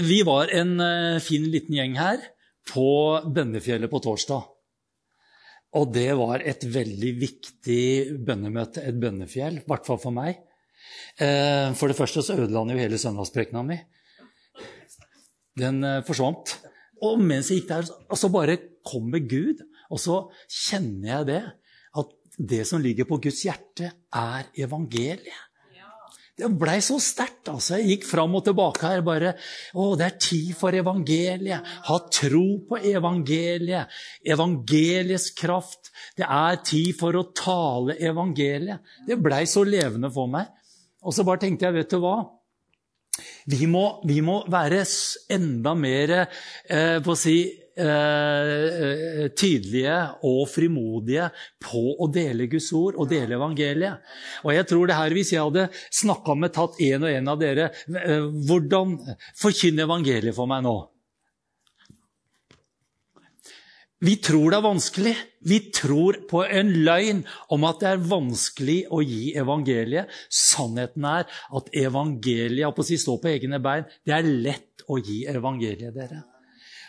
Vi var en uh, fin liten gjeng her på Bønnefjellet på torsdag. Og det var et veldig viktig bønnemøte, et bønnefjell, i hvert fall for meg. Uh, for det første så ødela han jo hele søndagsprekena mi. Den uh, forsvant. Og mens jeg gikk der, så bare kommer Gud, og så kjenner jeg det. At det som ligger på Guds hjerte, er evangeliet. Det blei så sterkt. altså. Jeg gikk fram og tilbake her. bare, Å, det er tid for evangeliet. Ha tro på evangeliet. Evangeliets kraft. Det er tid for å tale evangeliet. Det blei så levende for meg. Og så bare tenkte jeg, vet du hva? Vi må, vi må være enda mer eh, på å si, eh, tydelige og frimodige på å dele Guds ord og dele evangeliet. Og jeg tror det her, Hvis jeg hadde snakka med tatt en og en av dere eh, Hvordan forkynne evangeliet for meg nå? Vi tror det er vanskelig. Vi tror på en løgn om at det er vanskelig å gi evangeliet. Sannheten er at evangeliet på å si, står på egne bein, det er lett å gi evangeliet, dere.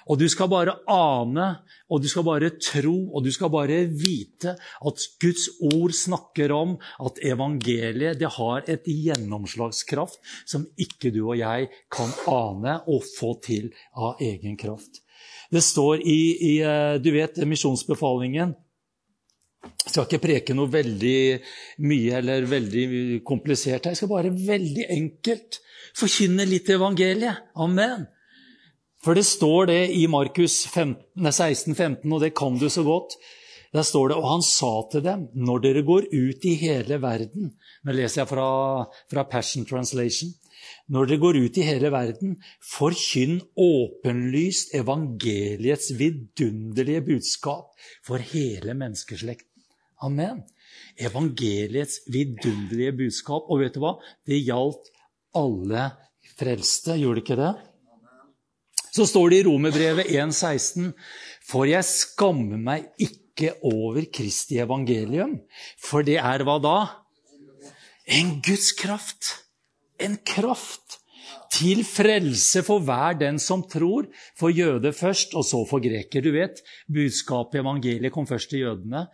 Og du skal bare ane, og du skal bare tro, og du skal bare vite at Guds ord snakker om at evangeliet det har et gjennomslagskraft som ikke du og jeg kan ane og få til av egen kraft. Det står i, i eh, du vet, misjonsbefalingen jeg skal ikke preke noe veldig mye eller veldig komplisert. Jeg skal bare veldig enkelt forkynne litt evangeliet. Amen. For det står det i Markus 16, 15, og det kan du så godt. Der står det, og han sa til dem, når dere går ut i hele verden Nå leser jeg fra, fra Passion Translation når dere går ut i hele verden, forkynn åpenlyst evangeliets vidunderlige budskap for hele menneskeslekten. Amen. Evangeliets vidunderlige budskap. Og vet du hva? Det gjaldt alle frelste, gjorde det ikke det? Så står det i Romerbrevet 1,16.: For jeg skammer meg ikke over Kristi evangelium, for det er hva da? En Guds kraft en kraft til frelse for hver den som tror. For jøde først, og så for greker. Du vet, budskapet i evangeliet kom først til jødene,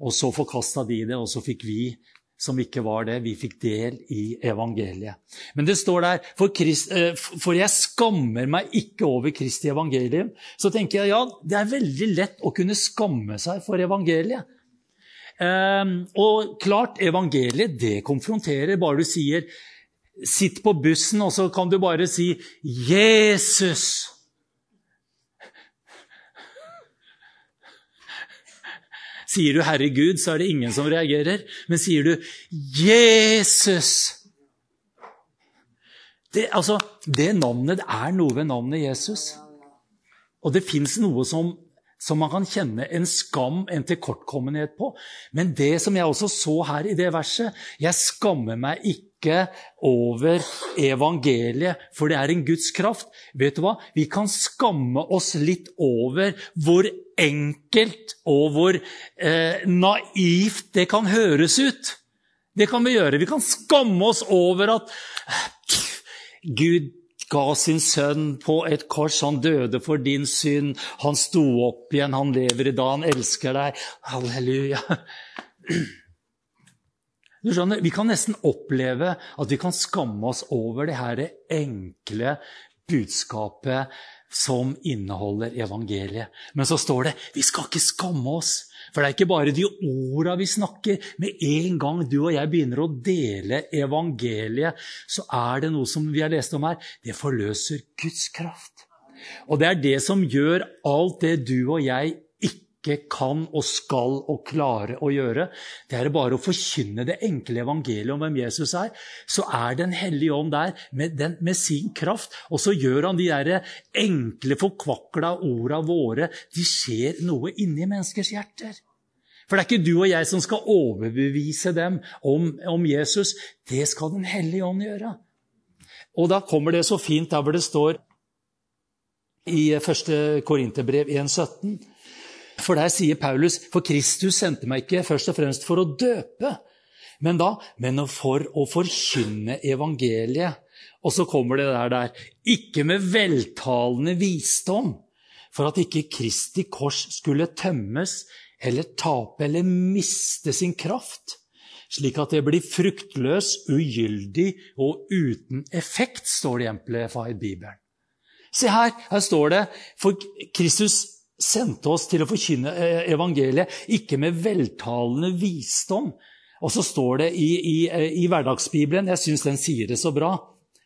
og så forkasta de det, og så fikk vi som ikke var det, vi fikk del i evangeliet. Men det står der for, Christ, eh, for jeg skammer meg ikke over Kristi evangelium. Så tenker jeg ja, det er veldig lett å kunne skamme seg for evangeliet. Um, og klart, evangeliet det konfronterer. Bare du sier Sitt på bussen, og så kan du bare si 'Jesus'. Sier du 'Herregud', så er det ingen som reagerer. Men sier du 'Jesus' det, altså, det navnet det er noe ved navnet Jesus. Og det fins noe som som man kan kjenne en skam, en tilkortkommenhet på. Men det som jeg også så her i det verset Jeg skammer meg ikke over evangeliet, for det er en Guds kraft. Vet du hva? Vi kan skamme oss litt over hvor enkelt og hvor eh, naivt det kan høres ut. Det kan vi gjøre. Vi kan skamme oss over at Gud ga sin sønn på et kors. Han døde for din synd. Han sto opp igjen. Han lever i dag. Han elsker deg. Halleluja. Du skjønner, Vi kan nesten oppleve at vi kan skamme oss over det her enkle budskapet som inneholder evangeliet. Men så står det vi skal ikke skamme oss. For det er ikke bare de orda vi snakker. Med en gang du og jeg begynner å dele evangeliet, så er det noe som vi har lest om her. Det forløser Guds kraft. Og det er det som gjør alt det du og jeg ikke kan og skal og klare å gjøre. Det er bare å forkynne det enkle evangeliet om hvem Jesus er. Så er Den hellige ånd der med, den, med sin kraft, og så gjør han de der enkle, forkvakla orda våre De skjer noe inni menneskers hjerter. For det er ikke du og jeg som skal overbevise dem om, om Jesus. Det skal Den hellige ånd gjøre. Og da kommer det så fint der hvor det står i 1. Korinterbrev 1,17 for der sier Paulus for Kristus sendte meg ikke først og fremst for å døpe, men da, men for å forkynne evangeliet. Og så kommer det der, der. Ikke med veltalende visdom, for at ikke Kristi kors skulle tømmes eller tape eller miste sin kraft, slik at det blir fruktløs, ugyldig og uten effekt, står det i Amplified Bibelen. Se her, her står det For Kristus sendte oss til å forkynne eh, evangeliet, ikke med veltalende visdom. Og så står det i, i, eh, i hverdagsbibelen, jeg syns den sier det så bra,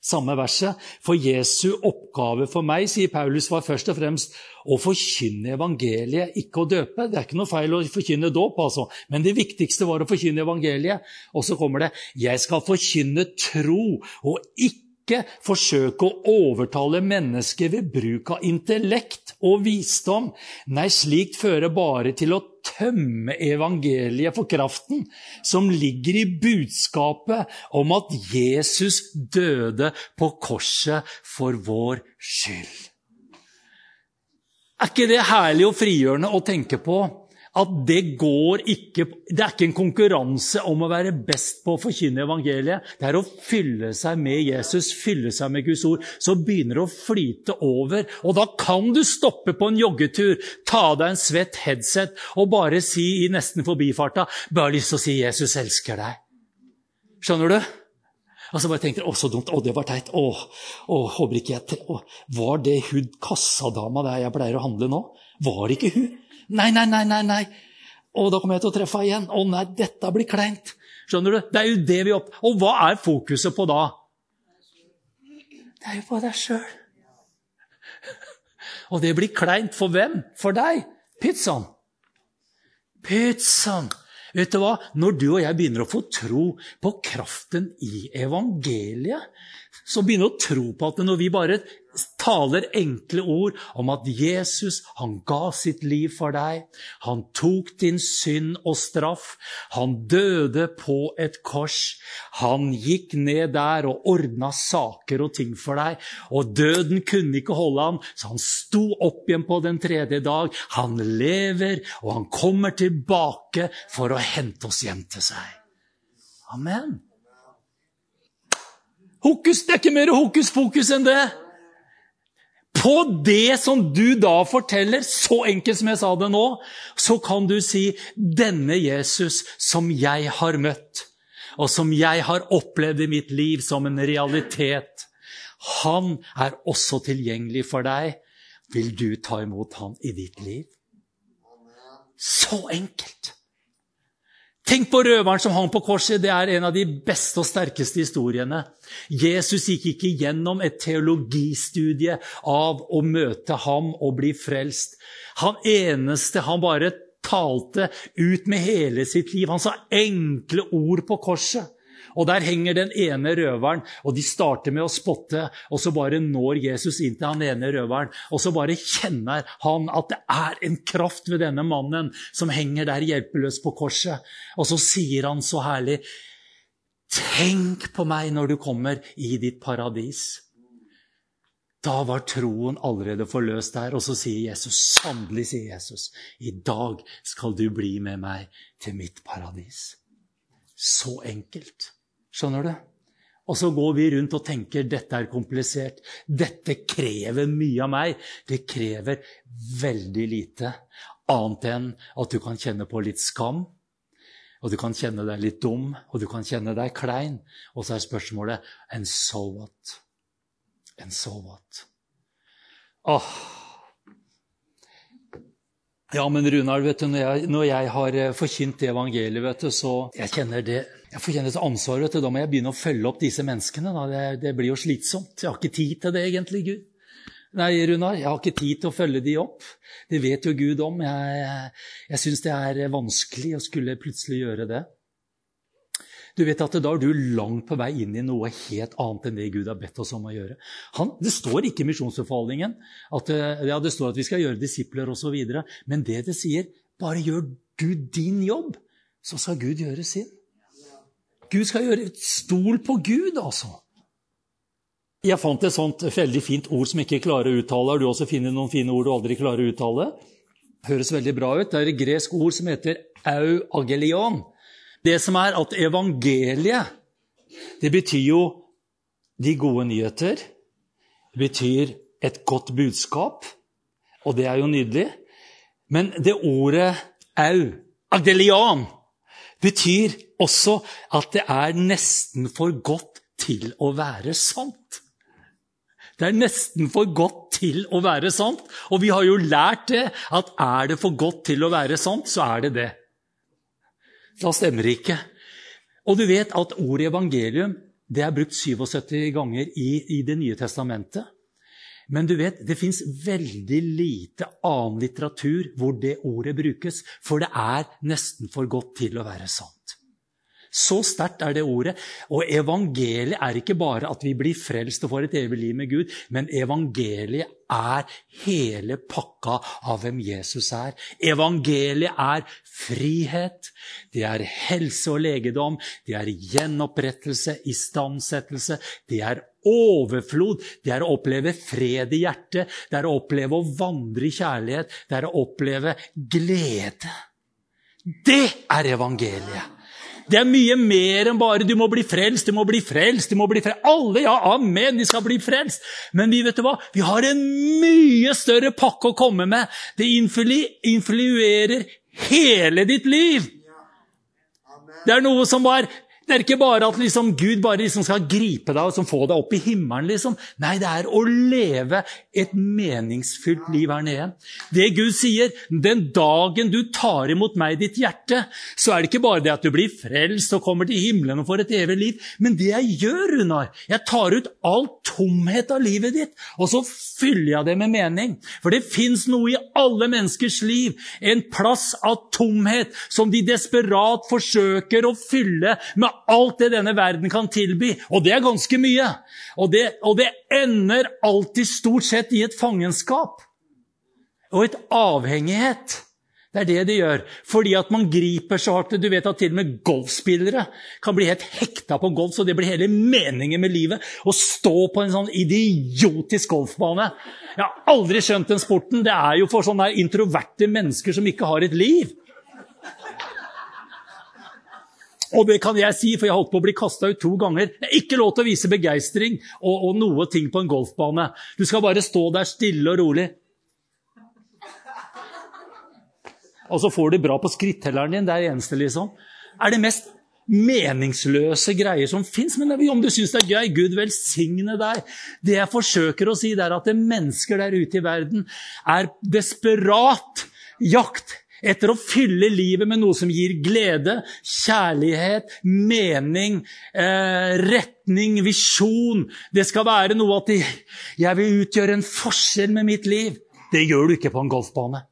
samme verset. For Jesu oppgave for meg, sier Paulus, var først og fremst å forkynne evangeliet, ikke å døpe. Det er ikke noe feil å forkynne dåp, altså. men det viktigste var å forkynne evangeliet. Og så kommer det 'Jeg skal forkynne tro og ikke ikke forsøke å overtale mennesker ved bruk av intellekt og visdom. Nei, slikt fører bare til å tømme evangeliet for kraften som ligger i budskapet om at Jesus døde på korset for vår skyld. Er ikke det herlig og frigjørende å tenke på? At det går ikke Det er ikke en konkurranse om å være best på å forkynne evangeliet. Det er å fylle seg med Jesus, fylle seg med Guds ord. Så begynner det å flyte over. Og da kan du stoppe på en joggetur, ta av deg en svett headset og bare si i nesten forbifarta Bare lyst til å si 'Jesus elsker deg'. Skjønner du? Og så bare tenkte jeg, å, så dumt. Å, det var teit. Å, å håper ikke jeg å, Var det hun kassadama der jeg pleier å handle nå? Var ikke hun? Nei, nei, nei, nei. nei. Å, da kommer jeg til å treffe igjen. Å nei, dette blir kleint. Skjønner du? Det er jo det vi opp... Og hva er fokuset på da? Det er jo på deg sjøl. Og det blir kleint for hvem? For deg. Pizzaen. Pizzaen. Vet du hva? Når du og jeg begynner å få tro på kraften i evangeliet, så begynner å tro på at når vi bare taler enkle ord om at Jesus han ga sitt liv for deg. Han tok din synd og straff. Han døde på et kors. Han gikk ned der og ordna saker og ting for deg. Og døden kunne ikke holde ham, så han sto opp igjen på den tredje dag. Han lever, og han kommer tilbake for å hente oss hjem til seg. Amen. Hokus, Det er ikke mer hokus fokus enn det. På det som du da forteller, så enkelt som jeg sa det nå, så kan du si 'Denne Jesus som jeg har møtt', og som jeg har opplevd i mitt liv som en realitet, han er også tilgjengelig for deg. Vil du ta imot han i ditt liv? Så enkelt! Tenk på røveren som hang på korset. Det er en av de beste og sterkeste historiene. Jesus gikk ikke gjennom et teologistudie av å møte ham og bli frelst. Han eneste han bare talte ut med hele sitt liv. Han sa enkle ord på korset. Og der henger den ene røveren, og de starter med å spotte. Og så bare når Jesus inn til han ene røveren, og så bare kjenner han at det er en kraft ved denne mannen som henger der hjelpeløs på korset. Og så sier han så herlig Tenk på meg når du kommer i ditt paradis. Da var troen allerede forløst der. Og så sier Jesus, sannelig, sier Jesus, i dag skal du bli med meg til mitt paradis. Så enkelt. Skjønner du? Og så går vi rundt og tenker dette er komplisert. Dette krever mye av meg. Det krever veldig lite. Annet enn at du kan kjenne på litt skam. Og du kan kjenne deg litt dum, og du kan kjenne deg klein. Og så er spørsmålet And so what? And so what? Åh. Ja, men Runar, vet du, når jeg, når jeg har eh, forkynt evangeliet, vet du, så jeg kjenner det jeg får kjenne et ansvar. vet. Da må jeg begynne å følge opp disse menneskene. Det, det, blir jo slitsomt. Jeg har ikke tid til det, egentlig, Gud. Nei, Runar, jeg har ikke tid til å følge de opp. Det vet jo Gud om. Jeg, jeg syns det er vanskelig å skulle plutselig gjøre det. Du vet at Da er du langt på vei inn i noe helt annet enn det Gud har bedt oss om å gjøre. Han, det står ikke i misjonsbefalingen at, ja, det står at vi skal gjøre disipler osv., men det det sier, bare gjør du din jobb, så skal Gud gjøre sin. Gud skal gjøre Stol på Gud, altså. Jeg fant et sånt veldig fint ord som jeg ikke klarer å uttale. Har du også funnet noen fine ord du aldri klarer å uttale? Høres veldig bra ut. Det er et gresk ord som heter au agelion. Det som er at evangeliet, det betyr jo de gode nyheter Det betyr et godt budskap, og det er jo nydelig. Men det ordet au, agdelian, betyr også at det er nesten for godt til å være sant. Det er nesten for godt til å være sant. Og vi har jo lært det, at er det for godt til å være sant, så er det det. Da stemmer det ikke. Og du vet at ordet evangelium det er brukt 77 ganger i, i Det nye testamentet. Men du vet, det fins veldig lite annen litteratur hvor det ordet brukes, for det er nesten for godt til å være sant. Så sterkt er det ordet. Og evangeliet er ikke bare at vi blir frelst og får et evig liv med Gud, men evangeliet er hele pakka av hvem Jesus er. Evangeliet er frihet, det er helse og legedom, det er gjenopprettelse, istandsettelse, det er overflod, det er å oppleve fred i hjertet, det er å oppleve å vandre i kjærlighet, det er å oppleve glede. Det er evangeliet. Det er mye mer enn bare 'du må bli frelst', 'du må bli frelst', du må bli frelst. Alle, ja, amen, de skal bli frelst. Men vi vet du hva? Vi har en mye større pakke å komme med. Det influerer hele ditt liv. Det er noe som var det er ikke bare at liksom Gud bare liksom skal gripe deg og få deg opp i himmelen. Liksom. Nei, det er å leve et meningsfylt liv her nede. Det Gud sier, den dagen du tar imot meg i ditt hjerte, så er det ikke bare det at du blir frelst og kommer til himmelen og får et evig liv. Men det jeg gjør, Runar, jeg tar ut all tomhet av livet ditt, og så fyller jeg det med mening. For det fins noe i alle menneskers liv, en plass av tomhet som de desperat forsøker å fylle med alt det denne verden kan tilby. Og det er ganske mye. Og det, og det ender alltid stort sett i et fangenskap og et avhengighet. Det er det det gjør. Fordi at man griper så hardt. Du vet at til og med golfspillere kan bli helt hekta på golf, så det blir hele meningen med livet. Å stå på en sånn idiotisk golfbane. Jeg har aldri skjønt den sporten. Det er jo for sånne introverte mennesker som ikke har et liv. Og det kan jeg si, for jeg holdt på å bli kasta ut to ganger. Det er ikke lov til å vise begeistring og, og, noe ting på en golfbane. Du skal bare stå der stille og rolig. Og så får du bra på skrittelleren din. Det er det eneste, liksom. Er det mest meningsløse greier som fins. Men om du syns det er gøy, Gud velsigne deg. Det jeg forsøker å si, det er at det mennesker der ute i verden er desperat jakt etter å fylle livet med noe som gir glede, kjærlighet, mening, eh, retning, visjon. Det skal være noe at jeg vil utgjøre en forskjell med mitt liv. Det gjør du ikke på en golfbane.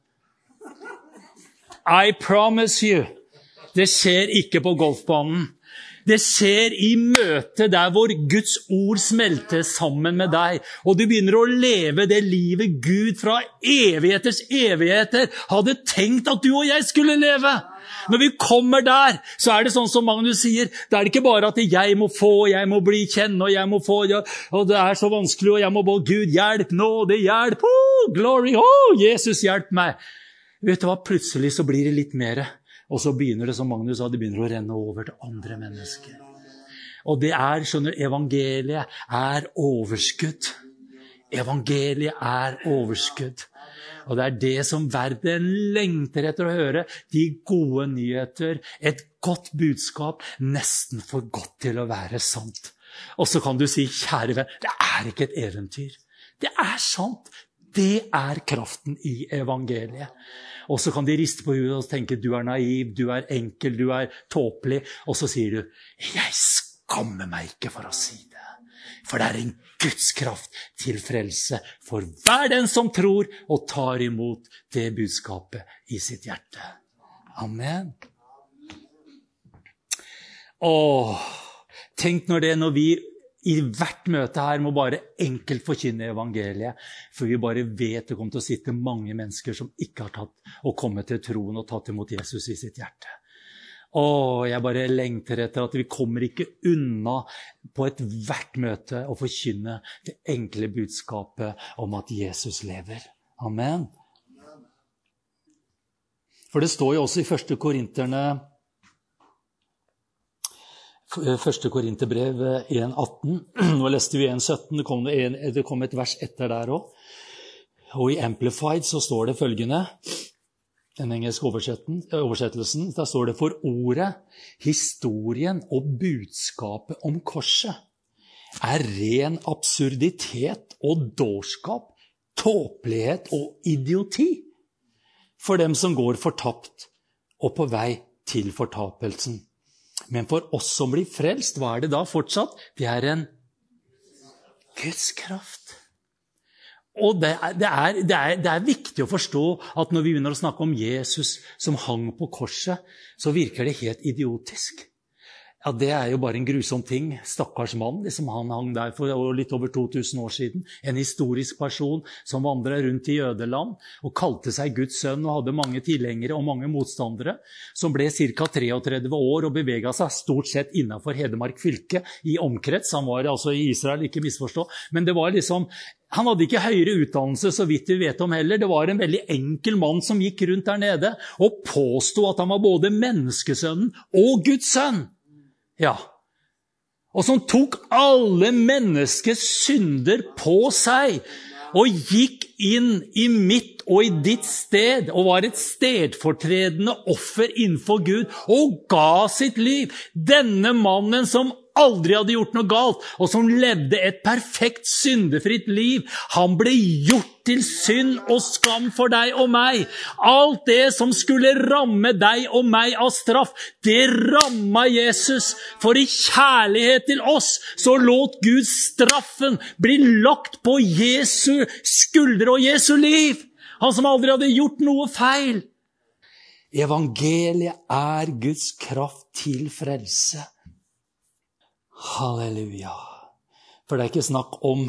I promise you. Det skjer ikke på golfbanen. Det skjer i møtet der hvor Guds ord smelter sammen med deg, og du begynner å leve det livet Gud fra evigheters evigheter hadde tenkt at du og jeg skulle leve. Når vi kommer der, så er det sånn som Magnus sier, det er ikke bare at jeg må få, jeg må bli kjent, og jeg må få, og det er så vanskelig, og jeg må bare Gud, hjelp, nåde, hjelp, oh, glory, oh, Jesus, hjelp meg. Vet du hva, plutselig så blir det litt mer. Og så begynner det som Magnus sa, det begynner å renne over til andre mennesker. Og det er, skjønner du, evangeliet er overskudd. Evangeliet er overskudd. Og det er det som verden lengter etter å høre. De gode nyheter, et godt budskap, nesten for godt til å være sant. Og så kan du si, kjære venn, det er ikke et eventyr. Det er sant. Det er kraften i evangeliet. Og så kan de riste på huet og tenke du er naiv, du er enkel, du er tåpelig. Og så sier du 'Jeg skammer meg ikke for å si det'. For det er en Guds kraft til frelse for hver den som tror og tar imot det budskapet i sitt hjerte. Amen. Åh, tenk når det når vi i hvert møte her må bare enkelt forkynne evangeliet. For vi bare vet det kommer til å sitte mange mennesker som ikke har tatt og kommet til troen og tatt imot Jesus i sitt hjerte. Å, jeg bare lengter etter at vi kommer ikke unna på ethvert møte å forkynne det enkle budskapet om at Jesus lever. Amen. For det står jo også i 1. Korinterne Første Korinterbrev 1,18. Nå leste vi 1,17. Det, det kom et vers etter der òg. Og i Amplified så står det følgende den engelske oversettelsen. Der står det for ordet, historien og budskapet om korset er ren absurditet og dårskap, tåpelighet og idioti for dem som går fortapt og på vei til fortapelsen. Men for oss som blir frelst, hva er det da fortsatt? Det er en Guds kraft. Og det er, det, er, det, er, det er, viktig å forstå at når vi begynner å snakke om Jesus som hang på korset, så virker det helt idiotisk. Ja, Det er jo bare en grusom ting. Stakkars mann. liksom Han hang der for litt over 2000 år siden. En historisk person som vandra rundt i jødeland og kalte seg Guds sønn og hadde mange tilhengere og mange motstandere. Som ble ca. 33 år og bevega seg stort sett innafor Hedmark fylke i omkrets. Han var altså i Israel, ikke misforstå. Men det var liksom han hadde ikke høyere utdannelse, så vidt vi vet om heller. Det var en veldig enkel mann som gikk rundt der nede og påsto at han var både menneskesønnen og Guds sønn. Ja. Og som tok alle menneskets synder på seg og gikk inn i mitt og i ditt sted og var et stedfortredende offer innenfor Gud og ga sitt liv. Denne mannen som aldri hadde gjort noe galt, og som levde et perfekt, syndefritt liv. Han ble gjort til synd og skam for deg og meg. Alt det som skulle ramme deg og meg av straff, det ramma Jesus. For i kjærlighet til oss så lot Gud straffen bli lagt på Jesu skuldre og Jesu liv. Han som aldri hadde gjort noe feil. Evangeliet er Guds kraft til frelse. Halleluja. For det er ikke snakk om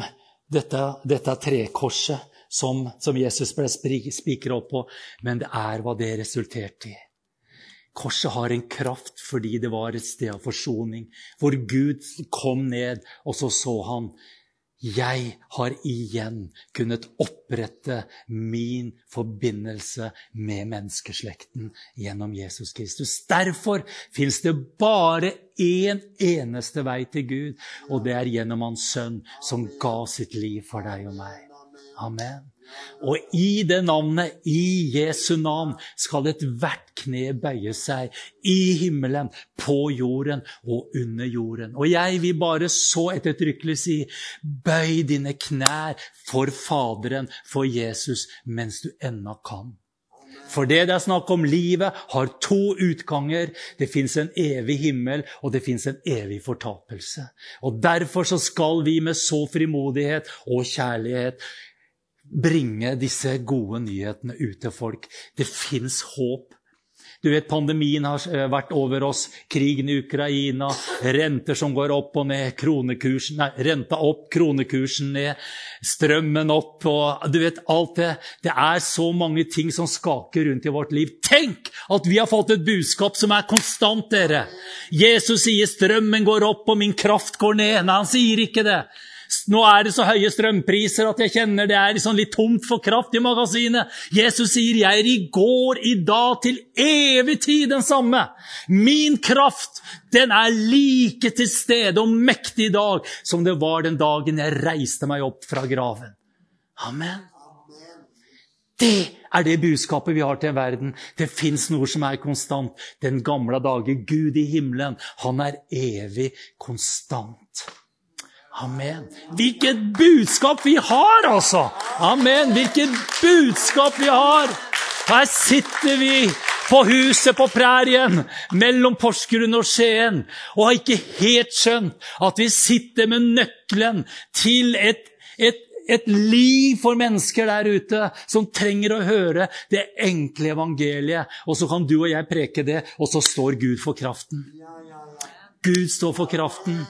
dette, dette trekorset som, som, Jesus ble spikra opp på, men det er hva det resulterte i. Korset har en kraft fordi det var et sted av forsoning, hvor Gud kom ned, og så så han jeg har igjen kunnet opprette min forbindelse med menneskeslekten gjennom Jesus Kristus. Derfor fins det bare én eneste vei til Gud, og det er gjennom Hans Sønn, som ga sitt liv for deg og meg. Amen. Og i det navnet, i Jesu navn, skal ethvert kne bøye seg i himmelen, på jorden og under jorden. Og jeg vil bare så ettertrykkelig si, bøy dine knær for Faderen, for Jesus, mens du ennå kan. For det det er snakk om livet, har to utganger. Det fins en evig himmel, og det fins en evig fortapelse. Og Derfor så skal vi med så frimodighet og kjærlighet bringe disse gode nyhetene ut til folk. Det fins håp. Du vet, Pandemien har eh, vært over oss, krigen i Ukraina, renter som går opp og ned, kronekursen, nei, renta opp, kronekursen ned, strømmen opp og Du vet, alt det. Det er så mange ting som skaker rundt i vårt liv. Tenk at vi har fått et budskap som er konstant, dere! Jesus sier 'strømmen går opp, og min kraft går ned'. Nei, han sier ikke det. Nå er det så høye strømpriser at jeg kjenner det er liksom litt tomt for kraft i magasinet. Jesus sier, 'Jeg er i går, i dag, til evig tid den samme'. Min kraft, den er like til stede og mektig i dag som det var den dagen jeg reiste meg opp fra graven. Amen. Det er det budskapet vi har til verden. Det fins noe som er konstant. Den gamle dager, Gud i himmelen, han er evig konstant. Amen. Hvilket budskap vi har, altså! Amen. Hvilket budskap vi har! Her sitter vi på huset på prærien mellom Porsgrunn og Skien og har ikke helt skjønt at vi sitter med nøkkelen til et, et, et liv for mennesker der ute som trenger å høre det enkle evangeliet. Og så kan du og jeg preke det, og så står Gud for kraften. Gud står for kraften.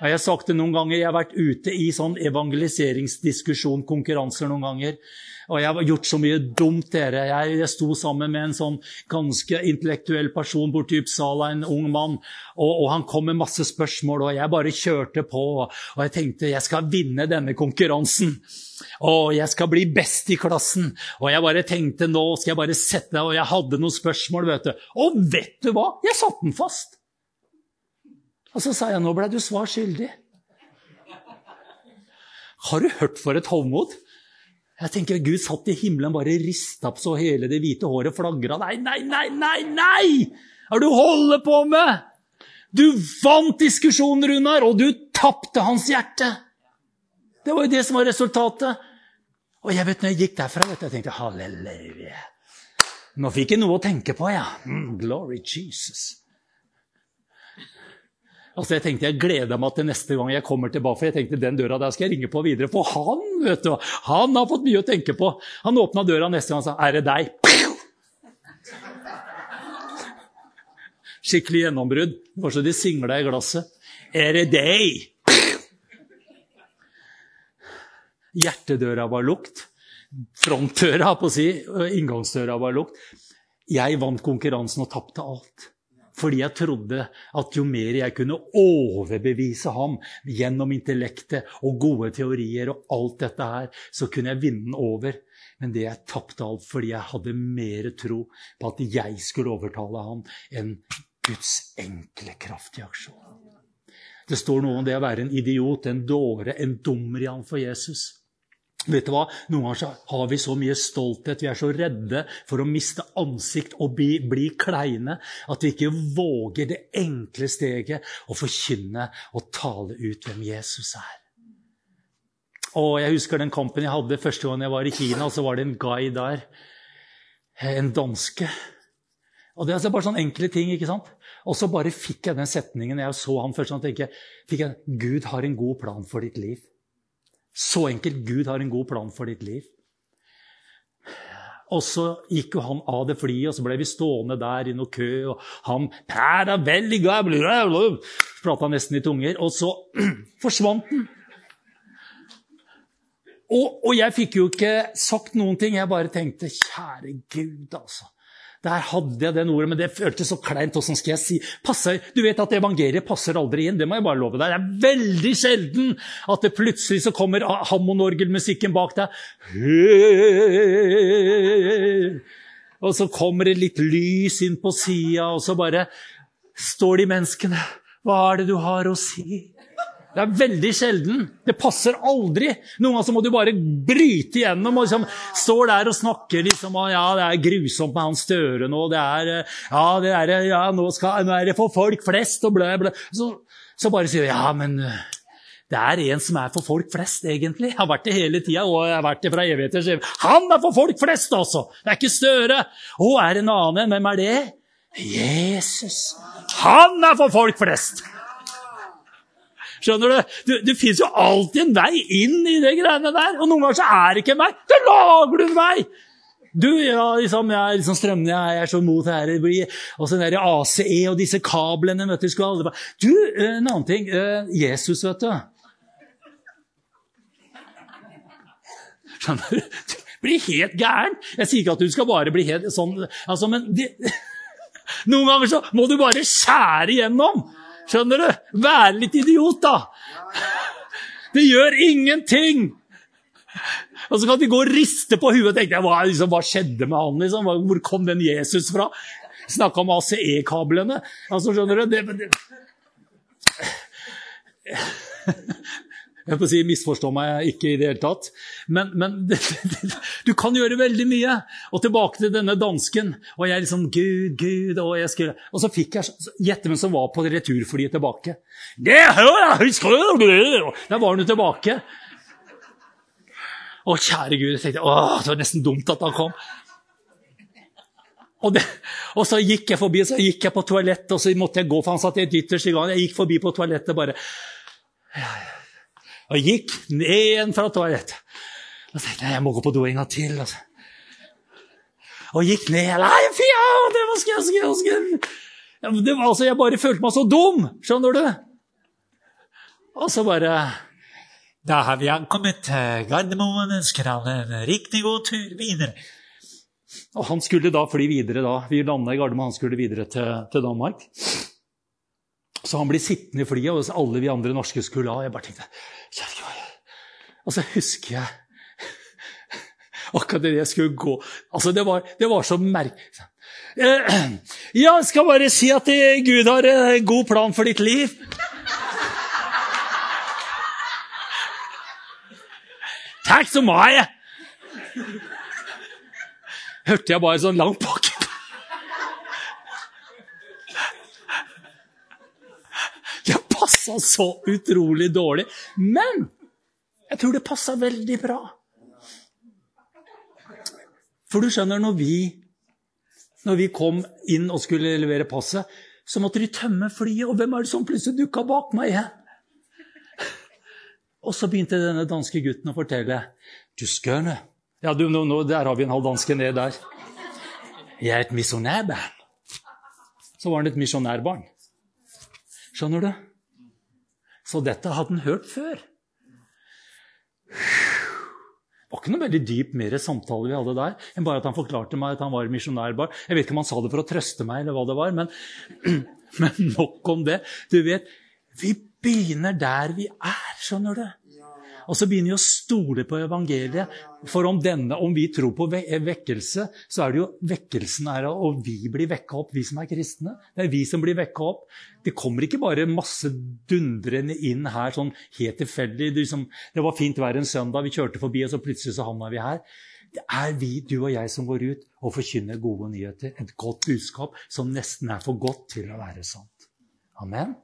Jeg har sagt det noen ganger, jeg har vært ute i sånn evangeliseringsdiskusjon, konkurranser noen ganger. Og jeg har gjort så mye dumt, dere. Jeg, jeg sto sammen med en sånn ganske intellektuell person borti Uppsala, en ung mann. Og, og, han kom med masse spørsmål, og jeg bare kjørte på. Og jeg tenkte jeg skal vinne denne konkurransen. Og jeg skal bli best i klassen. Og jeg bare tenkte nå skal jeg bare sette Og jeg hadde noen spørsmål, vet du. Og vet du hva? Jeg satte den fast. Og så sa jeg nå ble du svar skyldig. Har du hørt for et hovmod? Jeg tenker Gud satt i himmelen, bare rista på så hele det hvite håret flagra. Nei, nei, nei, nei! nei! Hva er det du holder på med? Du vant diskusjonen, Runar, og du tapte hans hjerte. Det var jo det som var resultatet. Og jeg vet, når jeg gikk derfra, vet du, jeg tenkte halleluja. Nå fikk jeg noe å tenke på, ja. Mm, glory Jesus. Altså jeg tenkte Jeg gleda meg til neste gang jeg kommer tilbake. for jeg tenkte den døra der skal jeg ringe på videre. For han vet du, han har fått mye å tenke på. Han åpna døra neste gang og sa 'Er det deg?' Skikkelig gjennombrudd. Det var så de singla i glasset. 'Er det deg?' Hjertedøra var lukt. Frontdøra, på å si, inngangsdøra var lukt. Jeg vant konkurransen og tapte alt. Fordi jeg trodde at jo mer jeg kunne overbevise ham gjennom intellektet og gode teorier og alt dette her, så kunne jeg vinne den over. Men det jeg tapte alt fordi jeg hadde mer tro på at jeg skulle overtale ham, enn Guds enkle, kraftige aksjon. Det står noe om det å være en idiot, en dåre, en dummer i ham for Jesus. Vet du hva? Noen ganger har vi så mye stolthet, vi er så redde for å miste ansikt og bli, bli kleine, at vi ikke våger det enkle steget å forkynne og tale ut hvem Jesus er. Og Jeg husker den kampen jeg hadde første gang jeg var i Kina. Så var det en guy der, en danske. Og Det er altså bare sånne enkle ting. ikke sant? Og så bare fikk jeg den setningen jeg så han først. sånn, tenkte fikk jeg, Gud har en god plan for ditt liv. Så enkelt. Gud har en god plan for ditt liv. Og så gikk jo han av det flyet, og så ble vi stående der i noe kø. Og han prata nesten i tunger. Og så forsvant han. Og, og, jeg fikk jo ikke sagt noen ting. Jeg bare tenkte kjære Gud, altså. Der hadde jeg den ordet, men det føltes så kleint. Hvordan skal jeg si? Passer, du vet at evangeliet passer aldri inn. Det må jeg bare love deg. Det er veldig sjelden at det plutselig så kommer hammonorgelmusikken bak deg. Og så kommer det litt lys inn på sida, og så bare står de menneskene. Hva er det du har å si? Det er veldig sjelden. Det passer aldri. Noen ganger så må du bare bryte igjennom og liksom, står der og snakker liksom, ja, det er grusomt med han Støre nå. Det er, ja, det er, ja nå, skal, nå, er det for folk flest og blæ, blæ. Så, så bare sier du ja, men det er en som er for folk flest, egentlig. Jeg har vært det hele tida, og jeg har vært det fra evighet til evighet. Han er for folk flest, altså! Det er ikke Støre. Å, er det en annen? Hvem er det? Jesus. Han er for folk flest! Skjønner du? Det, det fins jo alltid en vei inn i de greiene der. Og noen ganger så er det ikke en vei. Da lager du en vei! Du, ja, liksom, jeg er liksom strømmende, jeg er så mot det her. Og så der ACE og disse kablene vet Du, skulle aldri... du, en annen ting. Eh, Jesus, vet du. Skjønner du? Du blir helt gæren. Jeg sier ikke at du skal bare bli helt sånn, altså, men det, Noen ganger så må du bare skjære igjennom. Skjønner du? Være litt idiot, da. Det gjør ingenting. Og så kan de gå og riste på huet og tenke hva, liksom, hva skjedde med han? Liksom? Hvor kom den Jesus fra? Snakka om ACE-kablene. Altså, skjønner du? Det, det. Jeg får si, Misforstå meg ikke i det hele tatt. Men, men du kan gjøre veldig mye. Og tilbake til denne dansken. Og jeg liksom Gud, Gud Og jeg skulle, og så fikk jeg Gjette hvem som var på returflyet tilbake. Der var hun tilbake. Å, kjære Gud. Jeg tenkte, å, Det var nesten dumt at han kom. Og, det, og, så gikk jeg forbi, så gikk jeg på toalettet, og så måtte jeg gå, for han satt i et ytterste gang. Jeg gikk forbi på toalettet bare ja, ja og gikk ned igjen fra toalettet. Og tenkte jeg jeg må gå på do en gang til. Altså. Og gikk ned. Nei, fy, det var skjøn, skjøn, skjøn. Det var, altså, jeg bare følte meg så dum, skjønner du? Og så bare Da har vi ankommet Gardermoen. Ønsker han en riktig god tur videre. Og han skulle da fly videre. da. Vi landa i Gardermoen, han skulle videre til, til Danmark. Så han blir sittende i flyet, og alle vi andre norske skulle av. Jeg bare tenkte Kjerkegård. Og så husker jeg akkurat det jeg skulle gå Altså, det var, det var så merkelig. Ja, jeg skal bare si at eh, Gud har en god plan for ditt liv. Takk så mye! Hørte jeg bare sånn langt på Passa så utrolig dårlig. Men jeg tror det passa veldig bra. For du skjønner, når vi, når vi kom inn og skulle levere passet, så måtte de tømme flyet. Og hvem er det som plutselig dukka bak meg igjen? Og så begynte denne danske gutten å fortelle. Du skjønne Ja, du, nå, nå, der har vi en halv danske ned der. Jeg er et misjonærbarn. Så var han et misjonærbarn. Skjønner du? Så dette hadde han hørt før. Det var ikke noe veldig dyp mer samtale vi hadde der, enn bare at han forklarte meg at han var misjonærbarn. Jeg vet ikke om han sa det for å trøste meg, eller hva det var, men, men nok om det. Du vet, vi begynner der vi er, skjønner du. Og så begynner vi å stole på evangeliet. For om, denne, om vi tror på vekkelse, så er det jo vekkelsen her, og vi blir vekka opp, vi som er kristne. Det er vi som blir vekka opp. Det kommer ikke bare masse dundrende inn her sånn helt tilfeldig. Det, liksom, det var fint vær en søndag, vi kjørte forbi, og så plutselig så havna vi her. Det er vi, du og jeg, som går ut og forkynner gode nyheter. Et godt budskap som nesten er for godt til å være sant. Amen.